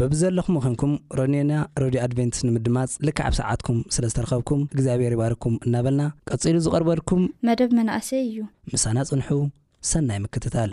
በብዘለኹም ዄንኩም ረድዮና ረድዮ ኣድቨንትስ ንምድማጽ ልክዕ ኣብ ሰዓትኩም ስለ ዝተረኸብኩም እግዚኣብሔር ይባርኩም እናበልና ቀጺሉ ዝቐርበልኩም መደብ መናእሰይ እዩ። ምሳና ጽንሑ ሰናይ ምክትታል።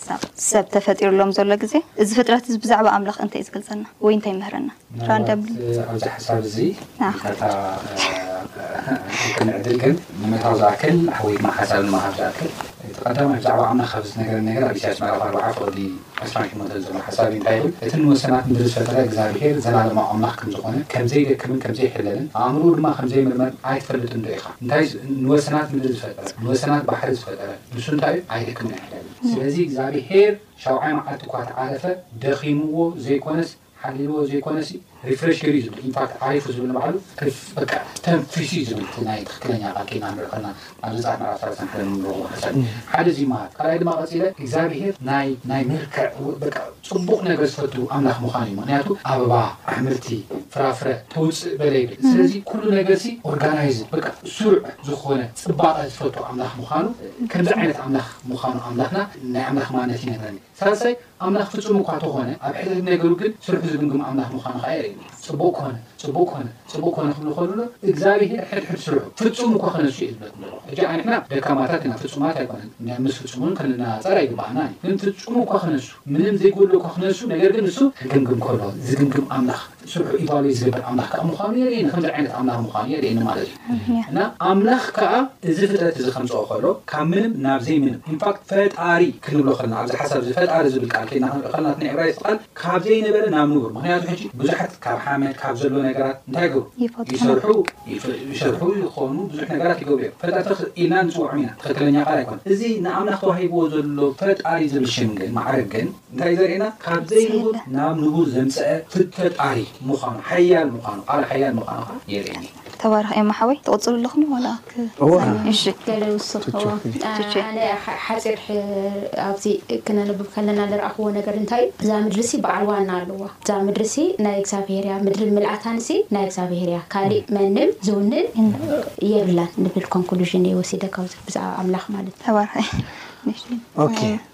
ናብ ሰብ ተፈጢሩሎም ዘሎ ግዜ፣ እዚ ፍጥረት'ዚ ብዛዕባ ኣምላኽ እንታይ እዩ ዝገልጸልና ወይ እንታይ ይምህረና? ራንደምሊ። ምናልባት ኣብዚ ሓሳብ እዚ ይቅርታ ክንዕድል ግን ንምእታው ዝኣክል ወይ ድማ ሓሳብ ንምሃብ ዝኣክል እቲ ቀዳማይ ብዛዕባ ኣምላኽ ኣብ ዝነገረን ነገር ኣብ ኢሳይያስ ምዕራፍ ኣርብዓ ፍቅዲ ዕስራን ሸሞንተን ዘሎ ሓሳብ እዩ እንታይ ይብል እቲ ንወሰናት ምድሪ ዝፈጠረ እግዝኣብሄር ዘላለማዊ ኣምላኽ ከም ዝኾነ ከም ዘይደክምን ከም ዘይሕለልን ኣእምርኡ ድማ ከም ዘይምርመርን ኣይትፈልጥን ዶ ኢኻ እንታይ ንወሰናት ምድሪ ዝፈጠረ ንወሰናት ባሕሪ ዝፈጠረ ንሱ እንታይ እዩ ኣይደክምን ኣይሕለልን ስለዚ እግዝኣቢሄር ሻውዓይ መዓልቲ እኳ ተዓረፈ ደኺምዎ ዘይኮነስ ሓሊልዎ ዘይኮነስ ሪፍረሽ ገይሩ እዩ ዝብል ኢንፋክት ዓሪፉ ዝብል ንባዕሉ በቃ ተንፊሱ እዩ ዝብል እቲ ናይ ትክክለኛ ቃል ኪና ንሪኦ ከለና ኣብ ዘጸኣት ምዕራፍ ሰለስተ ሓደ ንረኽቦ ሓሳብ ሓደ እዚ ይመሃር ካልኣይ ድማ ቀጺለ እግዚኣብሄር ናይ ናይ መልክዕ በቃ ጽቡቕ ነገር ዝፈቱ ኣምላኽ ምዃኑ እዩ ምክንያቱ ኣበባ ኣሕምልቲ ፍራፍረ ተውጽእ በለ ይብል ስለዚ ኩሉ ነገርሲ ኦርጋናይዝ በቃ ስሩዕ ዝኾነ ጽባቐ ዝፈቱ ኣምላኽ ምዃኑ ከምዚ ዓይነት ኣምላኽ ምዃኑ ኣምላኽና ናይ ኣምላኽ ማንነት ይነግረኒ። ሳልሳይ፣ ኣምላኽ ፍጹም እኳ ተኾነ፣ ኣብ ሕድሕድ ነገሩ ግን ስርሑ ዝግምግም ኣምላኽ ምዃኑ ኸኣ የርእየኒ። ጽቡቕ ኮነ፣ ጽቡቕ ኮነ፣ ጽቡቕ ኮነ ክብሉ ከሉሎ፣ እግዝኣብሄር ሕድሕድ ስርሑ ፍጹም እኳ ከነሱ እየ ዝብለኩም ዘለኹ። ሕጂ ኸኣ ንሕና ደካማታት ኢና፣ ፍጹማት ኣይኮነን፣ ምስ ፍጹምውን ክንነጻጸር ኣይግብኣናን እዩ። ግን ፍጹም እኳ ክነሱ፣ ምንም ዘይጎድሎ እኳ ክነሱ፣ ነገር ግን ንሱ። ክግምግም ከሎ፣ ዝግምግም ኣምላኽ ስርሑ ኢቫሉዌት ዝገብር ኣምላኽ ከኣ ምዃኑ የርእየና። ከምዚ ዓይነት ኣምላኽ ምዃኑ የርእየኒ ማለት እዩ። እና ኣምላኽ ከኣ እዚ ፍጥረት እዚ ከምጽኦ ከሎ ካብ ምንም ናብ ዘይምንም ኢንፋክት ፈጣሪ ክንብሎ ከለና ኣብዚ ሓሳብ እዚ ፈጣሪ ዝብል ቃል ኬድና ክንሪኦ ከለና እቲ ናይ ዕብራይስጢ ቃል ካብ ዘይነበረ ናብ ንቡር ምኽንያቱ ሕጂ ብዙሓት ካብ ሓመድ ካብ ዘሎ ነገራት እንታይ ይገብሩ ይሰርሑ ይሰርሑ ይኾኑ ብዙሕ ነገራት ይገብሩ እዮም ፈጠርቲ ኢልና ንጽውዖም ኢና ትኽክለኛ ቃል ኣይኮነን እዚ ንኣምላኽ ተዋሂብዎ ዘሎ ፈጣሪ ዝብል ሽም ግን ማዕረግ ግን እንታይ እዩ ዘርእየና? ካብ ዘይንቡር ናብ ንቡር ዘምጸኣ ፍተጣሪ ምዃኑ፣ ሓያል ምዃኑ፣ ቃል ሓያል ምዃኑ ከኣ የርእየና። ተባረኽ ኤማ ሓወይ ትቕጽሉ ኣለኹም ዋላ ክሳብ እሺ ገለ ይውስኽዎ ቹቹ። ኣነ ሓ- ሓጺር ሕ- ኣብዚ ክነንብብ ከለና ዝረኣኹዎ ነገር እንታይ እዩ እዛ ምድሪሲ በዓል ዋና ኣለዋ እዛ ምድሪሲ ናይ እግዚኣብሄር እያ ምድርን ምልኣታንሲ ናይ እግዚኣብሄር እያ ካሊእ መንም ዝውንን የብላን ንብል ኮንኩሉዥን እየ ወሲደ ካብዚ ብዛዕባ ኣምላኽ ማለት እዩ። ተባረኽ እሺ ኦኬ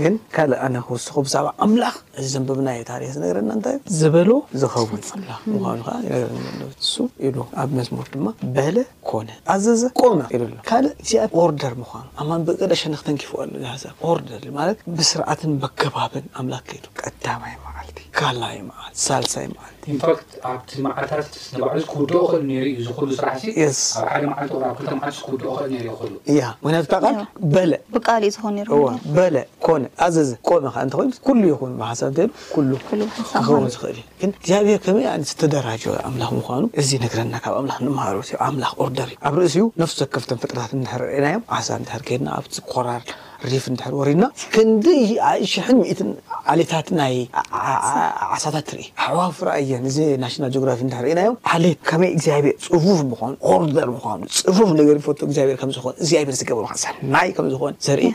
ግን ካልእ ኣነ ክውስኮ ብዛዕባ ኣምላኽ እዚ ዘንበብናዮ ታሪኽ ዝነግረና እንታይ እዩ ዝበሎ ዝኸውን ኣምላኽ ምዃኑ ከዓ ይነግረና ኣሎ እሱ ኢሉ ኣብ መዝሙር ድማ በለ ኮነ ኣዘዘ ቆመ ኢሉ ኣሎ ካልእ እግዚኣብሔር ኦርደር ምዃኑ ኣማን ብቅደ ሸነኽ ተንኪፉ ኣሎ ዝሓሳብ ኦርደር ማለት ብስርዓትን በገባብን ኣምላኽ ከይዱ ቀዳማይ መዓልቲ ካልኣይ መዓልቲ ሳልሳይ መዓልቲ ኢንፋክት ኣብቲ መዓልታትስ ንባዕሉስ ክውድኦ ይኽእል ነይሩ እዩ እዚ ኩሉ ስራሕሲ Yes። ኣብ ሓደ መዓልቲ ወይ ኣብ ክልተ መዓልቲስ ክውድኦ ይኽእል ነይሩ እዩ ኩሉ እያ ምክንያቱ እታ ቃል በለ ብቃል እዩ ዝኾን ነይሩ እዋ በለ ኮነ ኣዘዘ ቆመ ከዓ እንተኮይኑ ኩሉ ይኹን ብሓሳብ እንተይሉ ኩሉ ኩሉ ብሓሳብ ክኸውን ማለት ዝኽእል እዩ ግን እግዚኣብሔር ከመይ ዓይነት ዝተደራጀወ ኣምላኽ ምዃኑ እዚ ይነግረና ካብ ኣምላኽ ንመሃሮ እቲ ኣምላኽ ኦርደር እዩ ኣብ ርእሲኡ ነፍሲ ወከፍቶም ፍጥረታት እንድሕር ርኢናዮም ዓሳ እንድሕር ከይድና ኣብቲ ኮራል ሪፍ እንድሕር ወሪድና ክንደይ ሽሕን ሚእትን ዓሌታት ናይ ዓሳታት ትርኢ። ኣዕዋፍ ረኣይ እየን። እዚ ናሽናል ጆግራፊ እንድሕር ርኢናዮ ዓሌት ከመይ እግዚኣብሔር ጽፉፍ ምዃኑ ኦርደር ምዃኑ ጽፉፍ ነገር ይፈቱ እግዚኣብሔር ከም ዝኾን እግዚኣብሔር ዝገበሮ ከኣ ሰናይ ከም ዝኾን ዘርኢ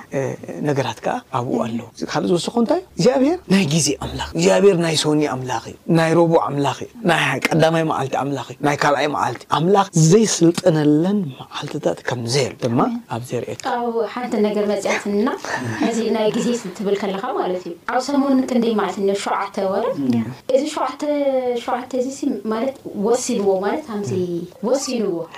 ነገራት ከኣ ኣብኡ ኣለዉ። ካልእ ዝወሰኾ እንታይ እግዚኣብሔር ናይ ግዜ ኣምላኽ እግዚኣብሔር ናይ ሶኒ ኣምላኽ እዩ ናይ ረቡዕ ኣምላኽ እዩ። ናይ ቀዳማይ መዓልቲ ኣምላኽ'ዩ፣ ናይ ካልኣይ መዓልቲ ኣምላኽ ዘይስልጥነለን መዓልትታት ከም ዘየለ ድማ ኣብዚ የርእየካ። ኣው ሓንቲ ነገር መጺኣትኒ እና ሕዚ ናይ ግዜ ክትብል ከለኻ ማለት እዩ ኣብ ሰሙን ክንደይ መዓልቲ እኒኦ ሸውዓተ ወረ እዚ ሸውዓተ ሸውዓተ እዚሲ ማለት ወሲንዎ ማለት ኣምዚ ወሲንዎ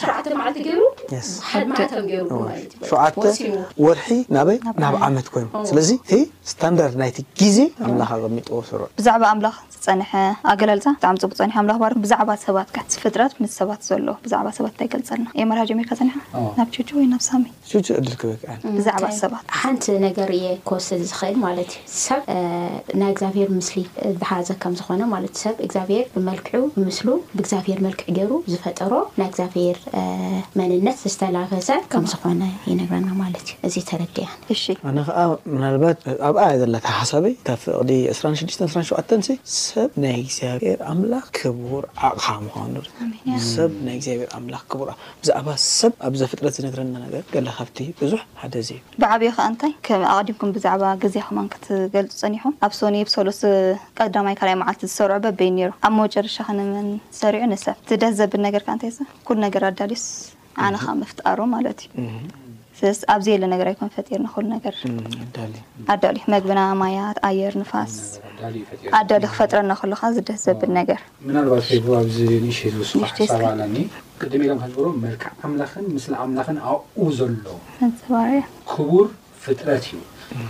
ሸውዓተ መዓልቲ ገይሩ ሓደ ማሕተም ገይሩ ሸውዓተ ወርሒ ናበይ ናብ ዓመት ኮይኑ ስለዚ እቲ ስታንዳርድ ናይቲ ግዜ ኣምላኽ ኣቐሚጥዎ ስሩዕ ብዛዕባ ኣምላኽ ዝጸንሐ ኣገላልጻ ብጣዕሚ ጽቡቅ ጸኒሑ ኣምላኽ ይባርክ ብዛዕባ ሰባት ከ ምስ ፍጥረት ምስ ሰባት ዘሎ ብዛዕባ ሰባት እንታይ ይገልጸልና ኤመርሃ ጀሚርካ ጸኒሕካ ናብ ጆርጆ ወይ ናብ ሳሚ ሹቹ ዕድል ክበክዐን። ብዛዕባ ሰባት ሓንቲ ነገር እየ ክወስድ ዝኽእል ማለት እዩ። ሰብ ናይ እግዚኣብሄር ምስሊ ዝሓዘ ከም ዝኾነ ማለት እዩ። ሰብ እግዚኣብሄር ብመልክዑ ብምስሉ ብእግዚኣብሄር መልክዕ ገይሩ ዝፈጠሮ ናይ እግዚኣብሄር መንነት ዝተላበሰ ከም ዝኾነ ይነግረና ማለት እዩ። እዚ ተረዲኣኒ። እሺ። ኣነ ከኣ ምናልባት ኣብኣ እያ ዘላ እታ ሓሳበይ እታ ፍቕዲ ዕስራን ሽዱሽተን ዕስራን ሸውዓተን ሲ ሰብ ናይ እግዚኣብሄር ኣምላኽ ክቡር ኣቕሓ ምዃኑ። ኣሜን። ሰብ ናይ እግዚኣብሄር ኣምላኽ ክቡር ብዛዕባ ሰብ ኣብ ዘፍጥረት ዝነግረና ነገር ገለ ካብቲ ብዙሕ ሓደ እዚ እዩ። ብዓብዩ ከኣ እንታይ ከም ኣቐዲምኩም ብዛዕባ ግዜ ከማን ክትገልጹ ጸኒሕኩም? ኣብ ሶንይብ ሰሉስ ቀዳማይ ካልኣይ መዓልቲ ዝሰርዖ በበይኑ ነይሩ። ኣብ መውጨረሻ ከ ንመን ሰሪዑ ንሰብ። እቲ ደስ ዘብል ነገር ከኣ እንታይሰ ኩሉ ነገር ኣዳልዩስ ዓንኻ ምፍጣሩ ማለት እዩ። ስስ ኣብ ዘየለ ነገር ኣይኮን ፈጢርና ኩሉ ነገር ኣዳሉ እዩ መግብና ማያት ኣየር ንፋስ ኣዳሉ እዩ ክፈጥረና ኩሉ ከኣ እዚ ደስ ዘብል ነገር ምናልባት ፌቡ ኣብዚ ንእሽተይ ዝውስኮ ንእሽተይ ሓሳብ እስከ። ኣለኒ ቅድም ኢሎም ከዝበሎም መልክዕ ኣምላኽን ምስሊ ኣምላኽን ኣብኡ ዘሎ መንጸባረያ ክቡር ፍጥረት እዩ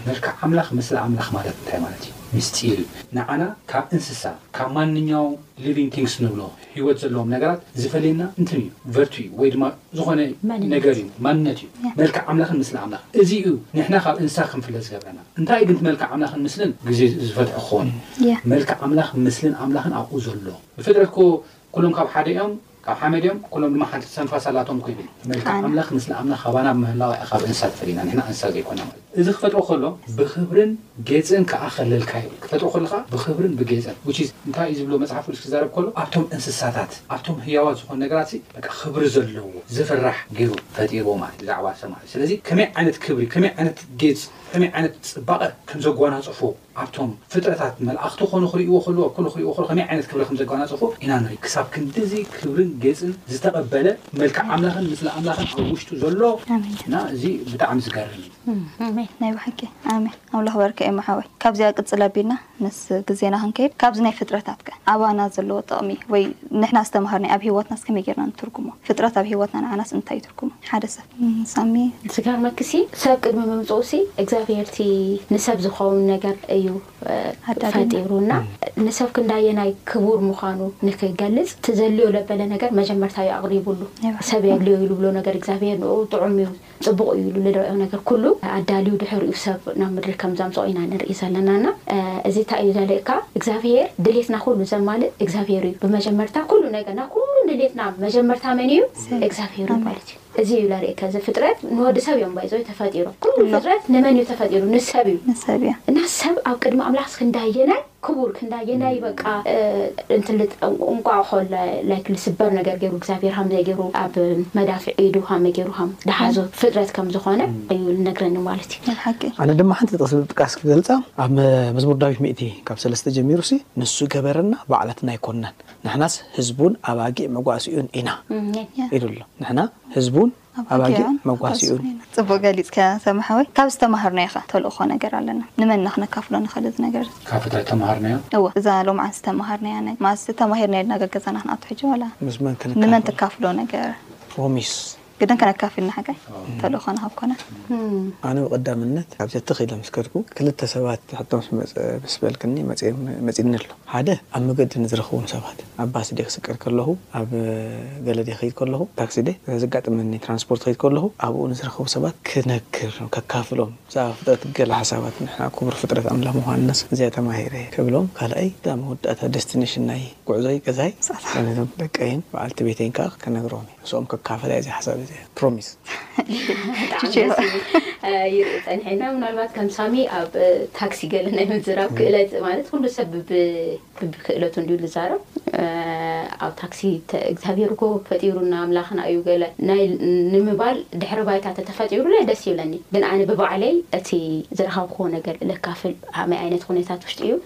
መልክዕ ኣምላኽ ምስሊ ኣምላኽ ማለት እንታይ ማለት እዩ ምስጢር እዩ ንዓና ካብ እንስሳ ካብ ማንኛውም ሊቪንግ ቲንግስ ንብሎ ህይወት ዘለዎም ነገራት ዝፈልየና እንትን እዩ፣ ቨርቱ እዩ፣ ወይ ድማ ዝኾነ ነገር እዩ፣ ማንነት እዩ፣ መልክዕ ኣምላኽን ምስሊ ኣምላኽን። እዚ እዩ ንሕና ካብ እንስሳ ክንፍለ ዝገብረና። እንታይ እዩ ግን እቲ መልክዕ ኣምላኽን ምስልን? ግዜ ዝፈትሖ ክኸውን እዩ። መልክዕ ኣምላኽ፣ ምስልን ኣምላኽን ኣብኡ ዘሎ። ብፍጥረት እኮ ኩሎም ካብ ሓደ እዮም፣ ካብ ሓመድ እዮም፣ ኩሎም ድማ ሓንቲ እስትንፋስ ኣላቶም እኮ ይብል። መልክዕ ኣምላኽ፣ ምስሊ ኣምላኽ ካባና ብምህላዋ እያ ካብ እንስሳ ተፈሊና፣ ንሕና እንስሳ ዘይኮና ማለት እዩ። እዚ ክፈጥሮ ከሎ ብክብርን ጌጽን ከኣ ከለልካ ይብል ክፈጥሮ ከሎ ከኣ ብክብርን ብጌጽን which is እንታይ እዩ ዝብሎ መጽሓፍ ቅዱስ ክዛረብ ከሎ ኣብቶም እንስሳታት ኣብቶም ህያዋት ዝኮኑ ነገራት ሲ በቃ ክብሪ ዘለዎ ዝፍራሕ ጌሩ ፈጢርዎ ማለት እዩ ብዛዕባ ሰብ ማለት እዩ ስለዚ ከመይ ዓይነት ክብሪ ከመይ ዓይነት ጌጽ ከመይ ዓይነት ጽባቀ ከም ዘጓናጽፎ ኣብቶም ፍጥረታት መልኣኽቲ ኮኑ ክርእይዎ ከለዉ ኣብ ኩሉ ክርእይዎ ከለዉ ከመይ ዓይነት ክብሪ ከም ዘጓናጸፎ ኢና ንርኢ። ክሳብ ክንድዚ ክብርን ጌጽን ዝተቐበለ መልክዕ ኣምላኽን ምስሊ ኣምላኽን ኣብ ውሽጡ ዘሎ ኣሜን እና እዚ ብጣዕሚ ዝገርም እዩ። ኣሜን ናይ ብሓቂ ኣሜን ኣምላኽ ባርከ ኤማ ሓወይ ካብዚኣ ቅጽል ኣቢልና ምስ ግዜና ክንከይድ ካብዚ ናይ ፍጥረታት ከ ኣባና ዘለዎ ጥቕሚ ወይ ንሕና ዝተማሃርናዮ ኣብ ሂወትናስ ከመይ ጌርና ንትርጉሞ ፍጥረት ኣብ ሂወትና ንዓናስ እንታይ እዩ ትርጉሙ ሓደ ሰብ ሳሚ ዝገርመኪሲ ሰብ ቅድሚ ምምጽኡሲ እግዛብሄርቲ ንሰብ ዝኸውን ነገር እዩ ፈጢሩ እና ንሰብ ክንዳየናይ ክቡር ምዃኑ ንክገልጽ እቲ ዘድልዮ ለበለ ነገር መጀመርታ እዩ ኣቕሪቡሉ ሰብ የድልዮ እዩ ልብሎ ነገር እግዛብሄር ንኡ ጥዑም እዩ ጽቡቕ እዩ ኢሉ ልርዕዮ ነገር ኩሉ ኣዳልዩ ድሕሪኡ ሰብ ናብ ምድሪ ከም ዘምጽኦ ኢና ንርኢ ዘለና እና እዚ እንታይ እዩ ዘርእካ እግዛብሄር ድሌትና ኩሉ ዘማልእ እግዛብሄር እዩ ብመጀመርታ ኩሉ ነገር ናብ ኩሉ ድሌትና መጀመርታ መን እዩ እግዛብሄር እዩ ማለት እዩ እዚ እዩ ለርእየካ እዚ ፍጥረት ንወዲ ሰብ እዮም ባይ ዘወይ ተፈጢሮም ኩሉ ፍጥረት ንመን እዩ ተፈጢሩ ንሰብ እዩ ንሰብ እያ እና ሰብ ኣብ ቅድሚ ኣምላክስ ክንዳየናይ ክቡር ክንዳየናይ በቃ እንትን ልጥ እንቋቑሖ ላይክ ልስበር ነገር ገይሩ እግዚኣብሔር ሃምዘይ ገይሩ ኣብ መዳፍዕ ኢዱ ሃመይ ገይሩ ሃም ደሓዞ ፍጥረት ከም ዝኾነ እዩ ልነግረኒ ማለት እዩ ናይ ብሓቂ ኣነ ድማ ሓንቲ ጥቕሲ ብጥቃስ ክገልጻ ኣብ መዝሙር ዳዊት ሚእቲ ካብ ሰለስተ ጀሚሩሲ ንሱ ገበረና ባዕላትና ኣይኮንናን ንሕናስ ህዝቡን ኣባጊዕ መጓሲኡን ኢና ኢሉ ኣሎ። ንሕና ህዝቡን ኣባጊዕ መጓሲኡን ኢና። ጽቡቅ ገሊጽካያ ሰም ሓወይ ካብ ዝተማሃርናዮ ከ ተልእኾ ነገር ኣለና ንመን እና ክነካፍሎ ንኽእል እዚ ነገር እዚ። ካብ ፈጣሪ ተማሃርናዮ። እወ እዛ ሎምዓንቲ ዝተማሃርናያ ነገር ማለትስ ተማሂርናያ ኢልና ገገዛና ክንኣቱ ሕጂ ዋላ ምስ መን ክንካፈል። ንመን ትካፍሎ ነገር። ሮሚስ ግድን ከነካፊል ንሓጋይ ተልእኾ ንሃብ ኮነ። ኣነ ብቀዳምነት ካብዚ ትኽ ኢለ ምስ ከድኩ ክልተ ሰባት ሕቶ ምስ መጸ ምስ በልክኒ መጺኒ ኣሎ ሓደ ኣብ መገዲ ንዝረኽቦም ሰባት ኣብ ባስ ድየ ክስቀል ከለኹ ኣብ ገለ ድየ ክኸይድ ከለኹ ታክሲ ድየ ዘጋጥመኒ ትራንስፖርት ክኸይድ ከለኹ ኣብኡ ንዝረኽቡ ሰባት ክነግር ከካፍሎም ብዛዕባ ፍጥረት ገለ ሓሳባት ንሕና ክቡር ፍጥረት ኣምላኽ ምዃንናስ እዚኣ ተማሂረ እየ ክብሎም ካልኣይ እታ መወዳእታ ደስቲነሽን ናይ ጉዕዞይ ገዛይ ነቶም ደቀይን በዓልቲ ቤተይን ከኣ ከነግሮም እየ። ምስኦም ከካፈል እየ ዝሓሳብ እዚ ፕሮሚስ ይርኢ ፀኒሐ ኢና ምናልባት ከም ሳሚ ኣብ ታክሲ ገለ ናይ ምዝራብ ክእለት ማለት ኩሉ ሰብ ብብክእለቱ እንዲዩ ዝዛረብ ኣብ ታክሲ እግዚኣብሔር እኮ ፈጢሩና ኣምላኽና እዩ ገለ ናይ ንምባል ድሕሪ ባይታ ተተፈጢሩለ ደስ ይብለኒ ግን ኣነ ብባዕለይ እቲ ዝረኸብክዎ ነገር ለካፍል ኣመይ ዓይነት ኩነታት ውሽጢ እዩ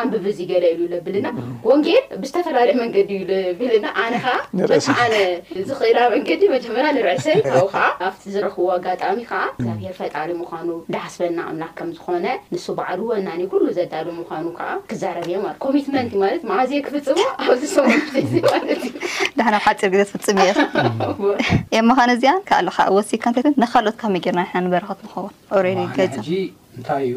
ኣንብብ እዚ ገለ ኢሉ ለብልና ወንጌል ብዝተፈላለየ መንገዲ እዩ ለብልና ኣነ ከዓ በቲ ኣነ ዝኽእላ መንገዲ መጀመርያ ንርዕሰይ ካብኡ ከዓ ኣብቲ ዝረኽብዎ ኣጋጣሚ ከዓ እግዚኣብሔር ፈጣሪ ምዃኑ ዝሓስበልና ኣምላክ ከም ዝኾነ ንሱ ባዕሉ ወናኒ ኩሉ ዘዳሉ ምዃኑ ከዓ ክዛረብ እየ ማለት ኮሚትመንት እዩ ማለት መዓዝ እየ ክፍፅሞ ኣብዚ ሰሙን ውሽጢ እዚ ማለት እዩ ድሓን ኣብ ሓፂር ግዜ ትፍፅም እየ እየ ምዃን እዚኣ ከኣለካ ወሲካ እንታይ ነካልኦት ካብ መጌርና ንሕና ንበረኸት ንኸውን ኦሬዲ ገዛ እንታይ እዩ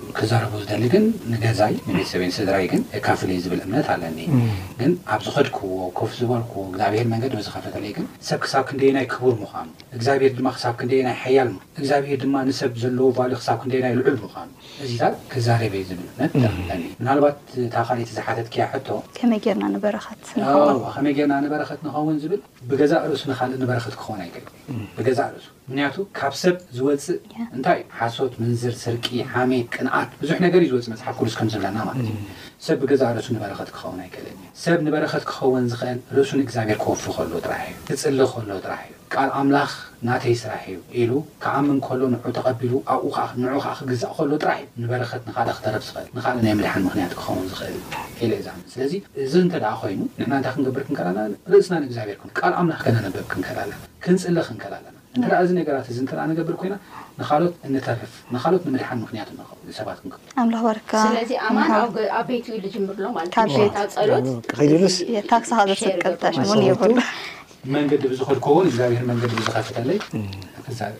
ክዛረቦ ዝደሊ ግን ንገዛይ ንቤተሰበይን ስድራይ ግን እካፍል እየ ዝብል እምነት ኣለኒ ግን ኣብ ዝኸድክዎ ኮፍ ዝበልክዎ እግዛብሄር መንገዲ ብዝኸፈተለይ ግን ሰብ ክሳብ ክንደየናይ ክቡር ምዃኑ እግዛብሄር ድማ ክሳብ ክንደየናይ ሓያል ምዃኑ እግዛብሄር ድማ ንሰብ ዘለዎ ቫልዩ ክሳብ ክንደየናይ ልዑል ምዃኑ እዚታት ክዛረብ እየ ዝብል እምነት ኣለኒ ምናልባት እታ ካልኣይቲ ዝሓተትክያ ሕቶ ከመይ ጌርና ንበረኸት ንኸውን? ኣወ ከመይ ጌርና ንበረኸት ንኸውን ዝብል ብገዛእ ርእሱ ንኻልእ ንበረኸት ክኸውን ኣይክእልን እዩ ብገዛእ ርእሱ። ምክንያቱ ካብ ሰብ ዝወጽእ እንታይ እዩ ሓሶት ምንዝር ስርቂ ሓሜት ቅንኣት ብዙሕ ነገር እዩ ዝወጽእ መጽሓፍ ቅዱስ ከም ዝብለና ማለት እዩ ሰብ ብገዛእ ርእሱ ንበረኸት ክኸውን ኣይክእልን እዩ ሰብ ንበረኸት ክኸውን ዝኽእል ርእሱ ንእግዚኣብሔር ከወፍይ ከሎ ጥራሕ እዩ ክጽሊ ከሎ ጥራሕ እዩ ቃል ኣምላኽ ናተይ ስራሕ እዩ ኢሉ ክኣምን ከሎ ንዑ ተቐቢሉ ኣብኡ ከኣ ንዑ ከኣ ክግዛእ ከሎ ጥራሕ እዩ ንበረኸት ንኻልእ ክተርፍ ዝኽእል ንኻልእ ናይ ምድሓን ምክንያት ክኸውን ዝኽእል ኢለ እየ ዝኣምን ስለዚ እዚ እንተደኣ ኮይኑ ንሕና እንታይ ክንገብር ክንክእል ኣለና ርእስና ንእግዚኣብሔር ቃል ኣምላኽ ከነንብብ ክንክእል ኣለና። ክንጽለ ክንከል ኣለና። እንተ እዚ ነገራት እዚ እንተ ንገብር ኮይና ንኻልኦት እንተርፍ፣ ንኻልኦት ንምድሓን ምኽንያት እንኸውን ሰባት ክንከውን። ኣምላኽ ባርካ። ስለዚ ኣማን ኣብ ቤቱ እዩ ዝጅምርሎ ማለት እዩ። ካብ ቤት ጸሎት ከይድሉስ ታክሲ ካብ ዘስቅል ታሽሙን ይብሉ። መንገዲ ብዝኸድኩዎን እግዚኣብሔር መንገዲ ብዝኸፈተለይ ክዛረብ።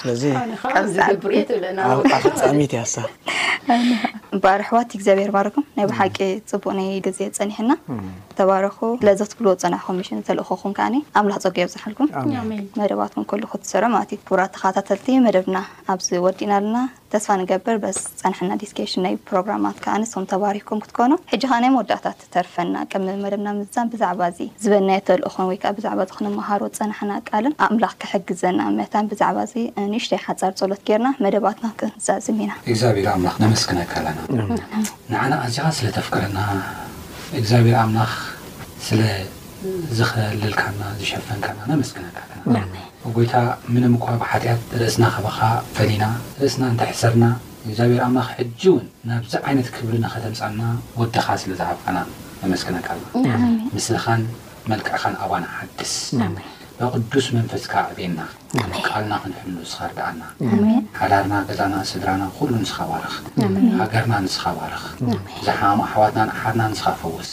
ስለዚ ኣፍፃሚት እያ እሳ እምበኣር ኣሕዋት እግዚኣብሔር ባረኩም ናይ ብሓቂ ፅቡቅ ናይ ግዜ ፀኒሕና ተባረኹ ለዚ ክትብልዎ ዝፀናሕኹም ሚሽን ተልእኾኹም ከዓ ኣምላኽ ፀጉ የብዝሓልኩም መደባትኩም ኩሉ ክትሰርዑ ማለት እዩ ክቡራት ተኸታተልቲ መደብና ኣብዚ ወዲእና ኣለና ተስፋ ንገብር በስ ፀንሐና ዲስኬሽን ናይ ፕሮግራማት ከዓ ንስኹም ተባሪኽኩም ክትኮኑ ሕጂ ከዓ ናይ መወዳእታት ዝተርፈና ከም መምህርና ምዛም ብዛዕባ እዚ ዝበልናዮ ተልእኾን ወይ ከኣ ብዛዕባ እዚ ክንመሃሮ ዝጸናሕና ቃልን ኣምላኽ ክሕግዘና መታን ብዛዕባ እዚ ንእሽተይ ሓጻር ጸሎት ጌርና መደባትና ክንዛዝም ኢና። እግዚኣብሔር ኣምላኽ ነመስግነካ ኣለና ንዓና ኣዚኻ ስለ ተፍቅረና እግዚኣብሔር ኣምላኽ ስለ ዝኸለልካና ዝሸፈንካና ነመስግነካ ኣለና ኦጎይታ ምንም እኳ ብሓጢኣት ርእስና ካባኻ ፈሊና ርእስና እንተ ሕሰርና እግዚኣብሔር ኣምላኽ ሕጂ ውን ናብዚ ዓይነት ክብሪ ንኸተምጻና ወድኻ ስለ ዝሃብካና ነመስግነካ ኣለና ምስልኻን መልክዕኻን ኣባና ሓድስ በቅዱስ መንፈስካ ኣዕቤና ቃልና ክንሕሉ ንስኻ ርድኣና ሓዳርና ገዛና ስድራና ኩሉ ንስኻ ባርኽ ሃገርና ንስኻ ባርኽ ዝሓሙ ኣሕዋትናን ኣሓትናን ንስኻ ፈውስ